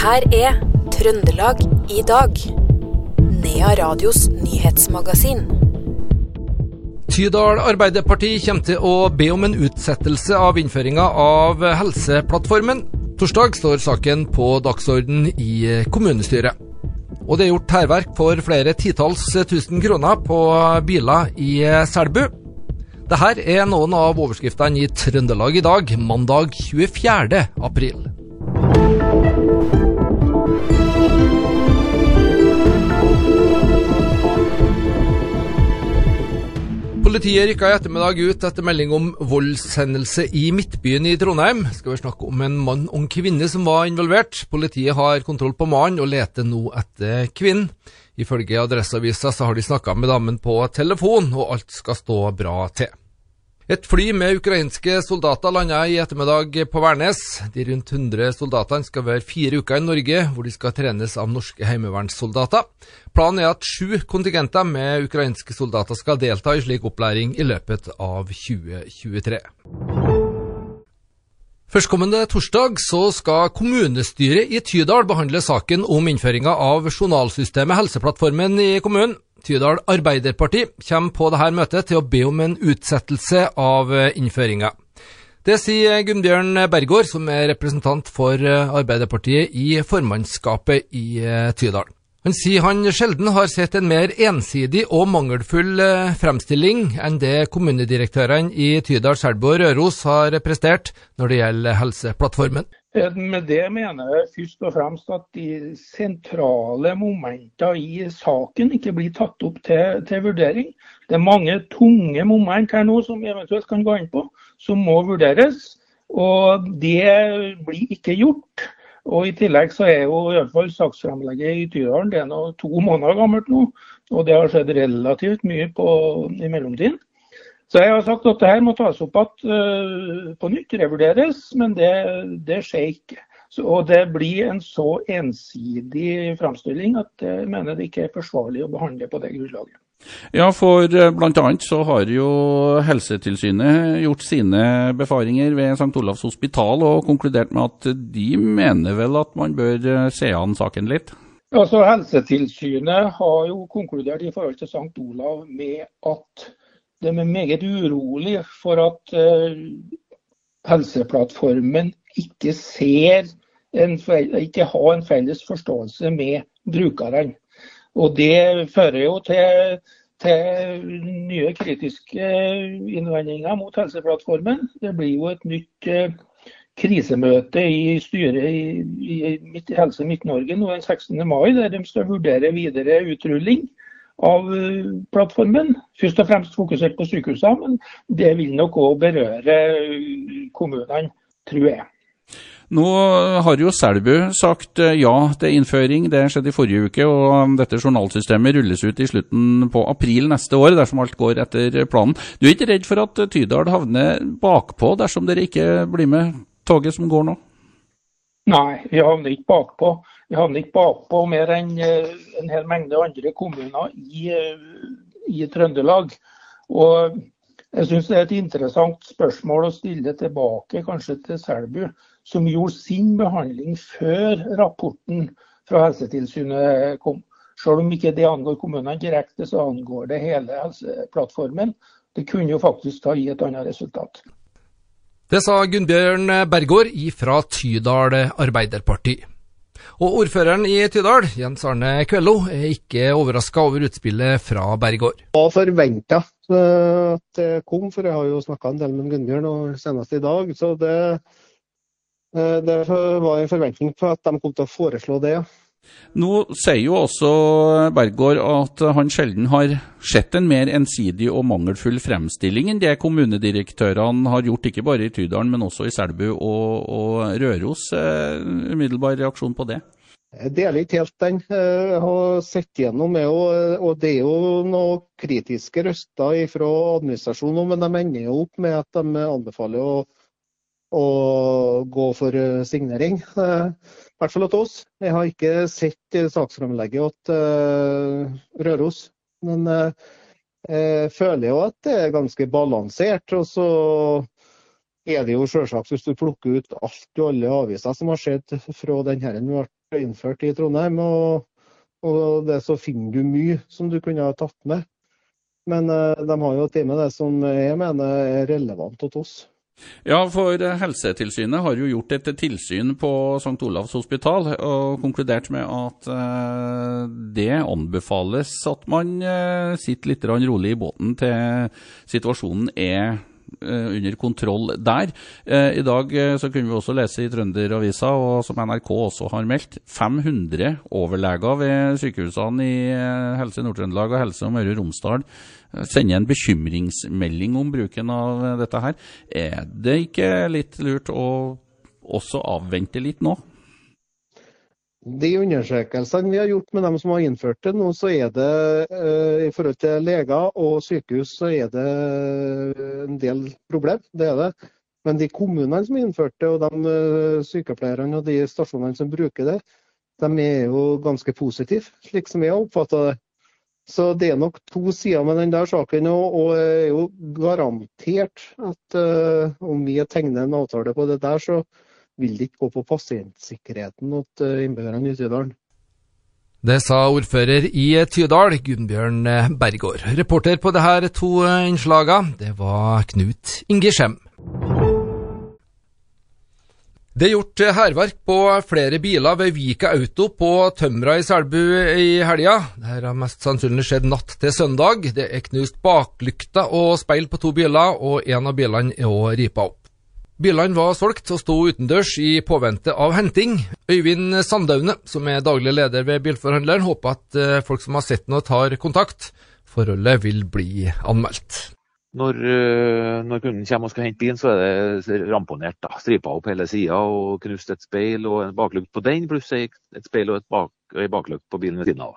her er Trøndelag i dag. Nea Radios nyhetsmagasin. Tydal Arbeiderparti kommer til å be om en utsettelse av innføringa av Helseplattformen. Torsdag står saken på dagsorden i kommunestyret. Og det er gjort hærverk for flere titalls tusen kroner på biler i Selbu. Dette er noen av overskriftene i Trøndelag i dag, mandag 24. april. Politiet rykka i ettermiddag ut etter melding om voldshendelse i Midtbyen i Trondheim. Skal vi snakke om en mann og en kvinne som var involvert. Politiet har kontroll på mannen og leter nå etter kvinnen. Ifølge Adresseavisa så har de snakka med damen på telefon, og alt skal stå bra til. Et fly med ukrainske soldater landa i ettermiddag på Værnes. De rundt 100 soldatene skal være fire uker i Norge, hvor de skal trenes av norske heimevernssoldater. Planen er at sju kontingenter med ukrainske soldater skal delta i slik opplæring i løpet av 2023. Førstkommende torsdag så skal kommunestyret i Tydal behandle saken om innføringa av journalsystemet Helseplattformen i kommunen. Tydal Arbeiderparti kommer på dette møtet til å be om en utsettelse av innføringa. Det sier Gunnbjørn Bergård, som er representant for Arbeiderpartiet i formannskapet i Tydal. Han sier han sjelden har sett en mer ensidig og mangelfull fremstilling enn det kommunedirektørene i Tydal, Selbu og Røros har prestert når det gjelder Helseplattformen. Med det mener jeg først og fremst at de sentrale momentene i saken ikke blir tatt opp til, til, vurdering. Det er mange tunge moment her nå som eventuelt kan gå inn på, som må vurderes. Og det blir ikke gjort. Og I tillegg så er jo i hvert fall saksfremlegget i Tydalen det er to måneder gammelt nå. Og det har skjedd relativt mye på, i mellomtiden. Så jeg har sagt at dette må tas opp igjen uh, på nytt, revurderes, men det, det skjer ikke. Så, og det blir en så ensidig framstilling at jeg mener det ikke er forsvarlig å behandle på det grunnlaget. Ja, for bl.a. så har jo Helsetilsynet gjort sine befaringer ved St. Olavs hospital og konkludert med at de mener vel at man bør se an saken litt? Altså, Helsetilsynet har jo konkludert i forhold til St. Olav med at de er meget urolig for at uh, Helseplattformen ikke ser ikke har en felles forståelse med brukerne. Og Det fører jo til, til nye kritiske innvendinger mot Helseplattformen. Det blir jo et nytt uh, krisemøte i styret i, i Helse Midt-Norge den 16. mai, der de skal vurdere videre utrulling av plattformen. Først og fremst fokusert på sykehusene, men det vil nok òg berøre kommunene, tror jeg. Nå har jo Selbu sagt ja til innføring, det skjedde i forrige uke. og Dette journalsystemet rulles ut i slutten på april neste år, dersom alt går etter planen. Du er ikke redd for at Tydal havner bakpå dersom dere ikke blir med toget som går nå? Nei, vi havner ikke bakpå. Vi havner ikke bakpå mer enn en hel mengde andre kommuner i, i Trøndelag. Og jeg syns det er et interessant spørsmål å stille tilbake kanskje til Selbu, som gjorde sin behandling før rapporten fra Helsetilsynet kom. Selv om ikke det angår kommunene direkte, så angår det hele Helseplattformen. Det kunne jo faktisk ha gitt et annet resultat. Det sa Gunnbjørn Bergård fra Tydal Arbeiderparti. Og ordføreren i Tydal, Jens Arne Kvello, er ikke overraska over utspillet fra Bergård. Det var forventa at det kom, for jeg har jo snakka en del med Gunnbjørn og senest i dag. Så det, det var en forventning på at de kom til å foreslå det. Nå sier jo også Bergård at han sjelden har sett en mer ensidig og mangelfull fremstilling enn det kommunedirektørene har gjort, ikke bare i Tydalen, men også i Selbu og, og Røros. Umiddelbar reaksjon på det? Jeg deler ikke helt den. Jeg har sett gjennom det, og det er jo noen kritiske røster fra administrasjonen, men de ender jo opp med at de anbefaler å, å gå for signering. I hvert fall til oss. Jeg har ikke sett saksframlegget til Røros. Men jeg føler jo at det er ganske balansert. Og så er det jo selvsagt, hvis du plukker ut alt og alle aviser som har skjedd fra den her ble ble innført i Trondheim. Og, og det så finner du mye som du kunne ha tatt med. Men de har jo tatt med det som jeg mener er relevant til oss. Ja, for Helsetilsynet har jo gjort et tilsyn på St. Olavs hospital og konkludert med at uh, det anbefales at man uh, sitter litt rolig i båten til situasjonen er Eh, under kontroll der. Eh, I dag eh, så kunne vi også lese i Trønderavisa, og som NRK også har meldt, 500 overleger ved sykehusene i Helse Nord-Trøndelag og Helse Møre og Romsdal sender en bekymringsmelding om bruken av dette her. Er det ikke litt lurt å også avvente litt nå? De undersøkelsene vi har gjort med dem som har innført det nå, så er det uh, i forhold til leger og sykehus, så er det en del problem. Det er det. Men de kommunene som har innført det, og de uh, sykepleierne og de stasjonene som bruker det, de er jo ganske positive, slik som jeg har oppfatta det. Så det er nok to sider med den der saken. Og, og er jo garantert at uh, om vi tegner en avtale på det der, så vil det ikke gå på pasientsikkerheten til eh, innbyggerne i Tydalen. Det sa ordfører i Tydal, Gunnbjørn Bergård. Reporter på disse to innslagene, det var Knut Inge Skjem. Det er gjort hærverk på flere biler ved Vika Auto på Tømra i Selbu i helga. Dette har mest sannsynlig skjedd natt til søndag. Det er knust baklykta og speil på to biler, og en av bilene er òg ripa opp. Bilene var solgt og sto utendørs i påvente av henting. Øyvind Sandaune, som er daglig leder ved bilforhandleren, håper at eh, folk som har sett noe, tar kontakt. Forholdet vil bli anmeldt. Når, eh, når kunden kommer og skal hente bilen, så er det ramponert. da. Stripa opp hele sida og knust et speil og en baklukt på den, pluss et speil og et bak, baklukt på bilen ved siden av.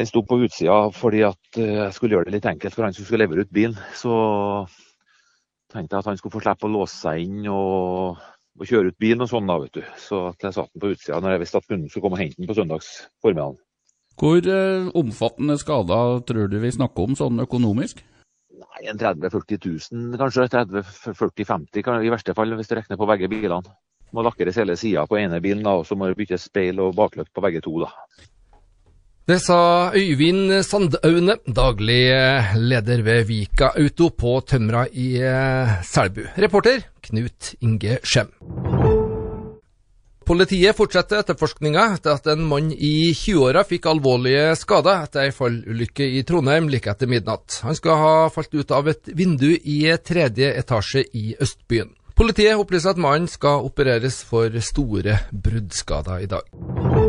Den sto på utsida fordi at eh, jeg skulle gjøre det litt enkelt for han som skulle levere ut bilen. Så tenkte jeg at han skulle få slippe å låse seg inn og, og kjøre ut bilen og sånn, da, vet du. Så jeg satte den på utsida når jeg visste at kunden skulle komme og hente den på søndags formiddag. Hvor eh, omfattende skader tror du vi snakker om sånn økonomisk? Nei, en 30 000-40 000 kanskje. 30 40 50 i verste fall, hvis du regner på begge bilene. Må lakkeres hele sida på ene bilen, da, og så må det byttes speil og bakløkt på begge to. da. Det sa Øyvind Sandaune, daglig leder ved Vika Auto på Tømra i eh, Selbu. Reporter Knut Inge Skjem. Politiet fortsetter etterforskninga etter at en mann i 20-åra fikk alvorlige skader etter ei fallulykke i Trondheim like etter midnatt. Han skal ha falt ut av et vindu i tredje etasje i Østbyen. Politiet opplyser at mannen skal opereres for store bruddskader i dag.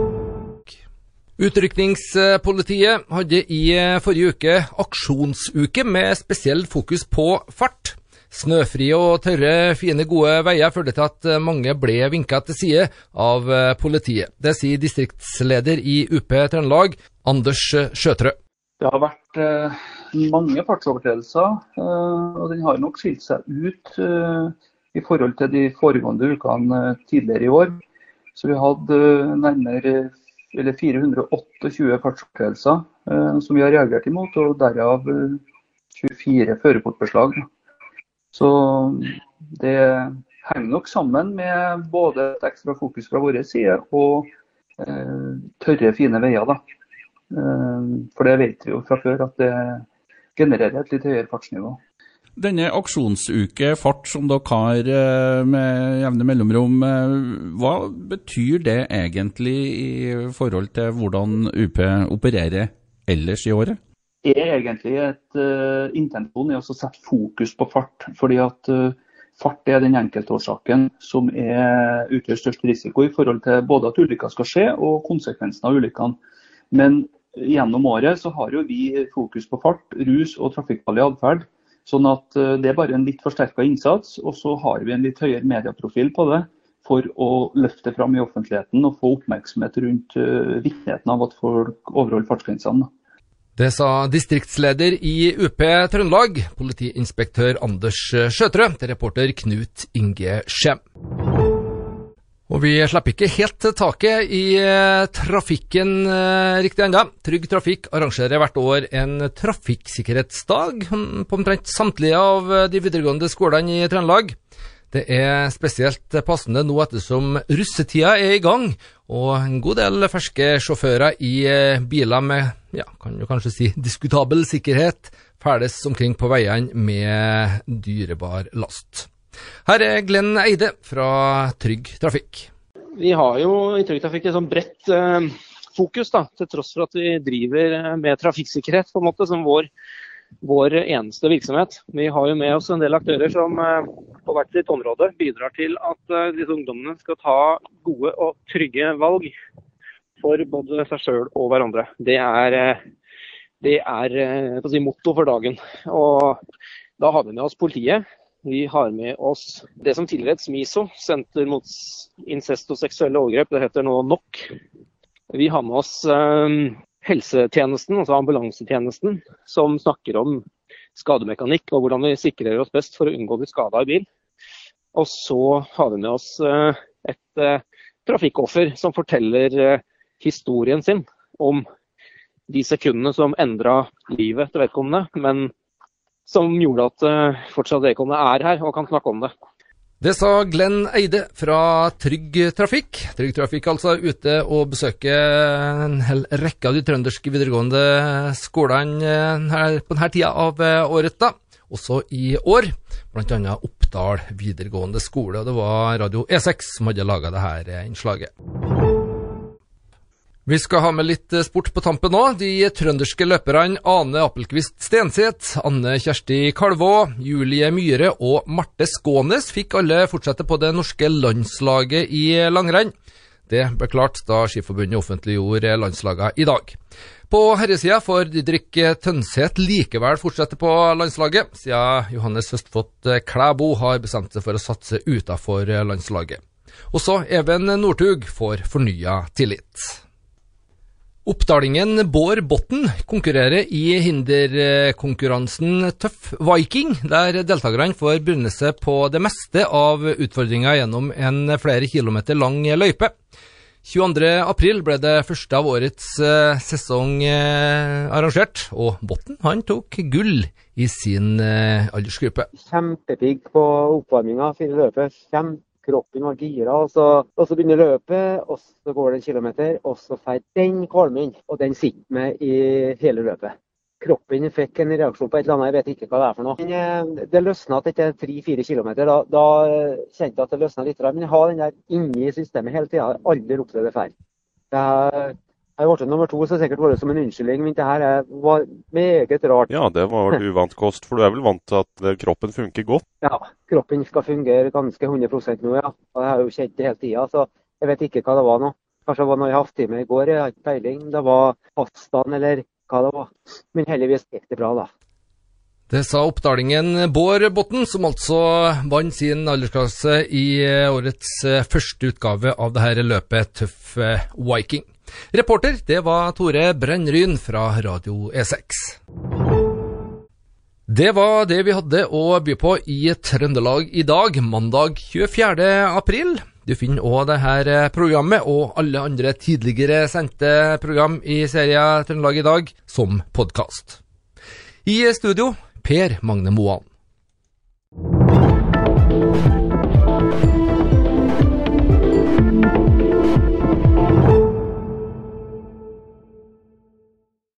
Utrykningspolitiet hadde i eh, forrige uke aksjonsuke med spesiell fokus på fart. Snøfrie og tørre, fine, gode veier førte til at eh, mange ble vinka til side av eh, politiet. Det sier distriktsleder i UP Trøndelag, Anders Sjøtrø. Det har vært mange fartsovertredelser, og den har nok skilt seg ut i forhold til de foregående ukene tidligere i år. Så vi hadde nærmere eller 428 fartsovertredelser eh, som vi har reagert imot, og derav 24 eh, førerkortbeslag. Så det henger nok sammen med både et ekstra fokus fra vår side og eh, tørre, fine veier. Da. Eh, for det vet vi jo fra før at det genererer et litt høyere fartsnivå. Denne aksjonsuke fart som dere har eh, med jevne mellomrom, eh, hva betyr det egentlig i forhold til hvordan UP opererer ellers i året? Det er egentlig et uh, intensjon i å sette fokus på fart. fordi at uh, Fart er den enkeltårsaken som er, utgjør størst risiko i forhold til både at ulykker skal skje og konsekvensen av ulykkene. Men gjennom året så har jo vi fokus på fart, rus og trafikkfarlig atferd Sånn at eh, Det er bare en litt forsterka innsats, og så har vi en litt høyere medieprofil på det for å løfte fram i offentligheten og få oppmerksomhet rundt uh, viktigheten av at folk overholder fartsgrensene. Det sa distriktsleder i UP Trøndelag, politiinspektør Anders Sjøtrø, til reporter Knut Inge Skjem. Og vi slipper ikke helt taket i eh, trafikken eh, riktig ennå. Trygg Trafikk arrangerer hvert år en trafikksikkerhetsdag på omtrent samtlige av eh, de videregående skolene i Trøndelag. Det er spesielt passende nå ettersom russetida er i gang, og en god del ferske sjåfører i biler med, ja, kan du kanskje si, diskutabel sikkerhet ferdes omkring på veiene med dyrebar last. Her er Glenn Eide fra Trygg Trafikk. Vi har jo i Trygg Trafikk et sånn bredt eh, fokus, da, til tross for at vi driver eh, med trafikksikkerhet på en måte som vår, vår eneste virksomhet. Vi har jo med oss en del aktører som eh, på hvert sitt område bidrar til at eh, disse ungdommene skal ta gode og trygge valg for både seg sjøl og hverandre. Det er, eh, det er eh, si, motto for dagen. Og da har vi med oss politiet. Vi har med oss det som tidligere het SMISO, Senter mot incest og seksuelle overgrep. Det heter nå NOK. Vi har med oss eh, helsetjenesten, altså ambulansetjenesten, som snakker om skademekanikk og hvordan vi sikrer oss best for å unngå å bli skada i bil. Og så har vi med oss eh, et eh, trafikkoffer som forteller historien sin om de sekundene som endra livet til vedkommende, men som gjorde at uh, fortsatt vedkommende er her og kan snakke om det. Det sa Glenn Eide fra Trygg Trafikk. Trygg Trafikk altså ute og besøker en hel rekke av de trønderske videregående skolene her, på denne tida av året. da. Også i år, bl.a. Oppdal videregående skole. og Det var Radio E6 som hadde laga dette innslaget. Vi skal ha med litt sport på tampen nå. De trønderske løperne Ane Appelquist Stenseth, Anne Kjersti Kalvå, Julie Myhre og Marte Skånes fikk alle fortsette på det norske landslaget i langrenn. Det ble klart da Skiforbundet offentliggjorde landslagene i dag. På herresida får Didrik Tønseth likevel fortsette på landslaget, siden Johannes Høstfot Klæbo har bestemt seg for å satse utenfor landslaget. Også Even Northug får fornya tillit. Oppdalingen Bård Botten konkurrerer i hinderkonkurransen Tøff Viking, der deltakerne får bundet seg på det meste av utfordringa gjennom en flere kilometer lang løype. 22.4 ble det første av årets uh, sesong uh, arrangert, og Botten han tok gull i sin uh, aldersgruppe. Kjempepigg på oppvarminga fire løpet. Kjempe kroppen var gira. Og så, og så begynner løpet, og så går det en kilometer, og så får den kvalmen. Og den sitter med i hele løpet. Kroppen fikk en reaksjon på et eller annet, jeg vet ikke hva det er for noe. Men det løsna etter tre-fire kilometer. Da, da, kjente jeg at det løsna litt. Men jeg har den der inni systemet hele tida. Aldri opplevd det før. Jeg jeg ble nummer to, så sikkert vært som en unnskyldning, men det her var meget rart. Ja, det var uvant kost, for du er vel vant til at eh, kroppen funker godt? Ja, kroppen skal fungere ganske 100 nå, ja. Og jeg har jo kjent det hele tida, så jeg vet ikke hva det var nå. Kanskje det var noe i halvtime i går, jeg har ikke peiling. Det var pastaen eller hva det var. Men heldigvis gikk det bra, da. Det sa oppdalingen Bård Botten, som altså vant sin aldersklasse i eh, årets eh, første utgave av dette løpet Tøff Viking. Reporter det var Tore Brennryn fra Radio E6. Det var det vi hadde å by på i Trøndelag i dag, mandag 24. april. Du finner òg dette programmet og alle andre tidligere sendte program i serien Trøndelag i dag som podkast. I studio Per Magne Moan.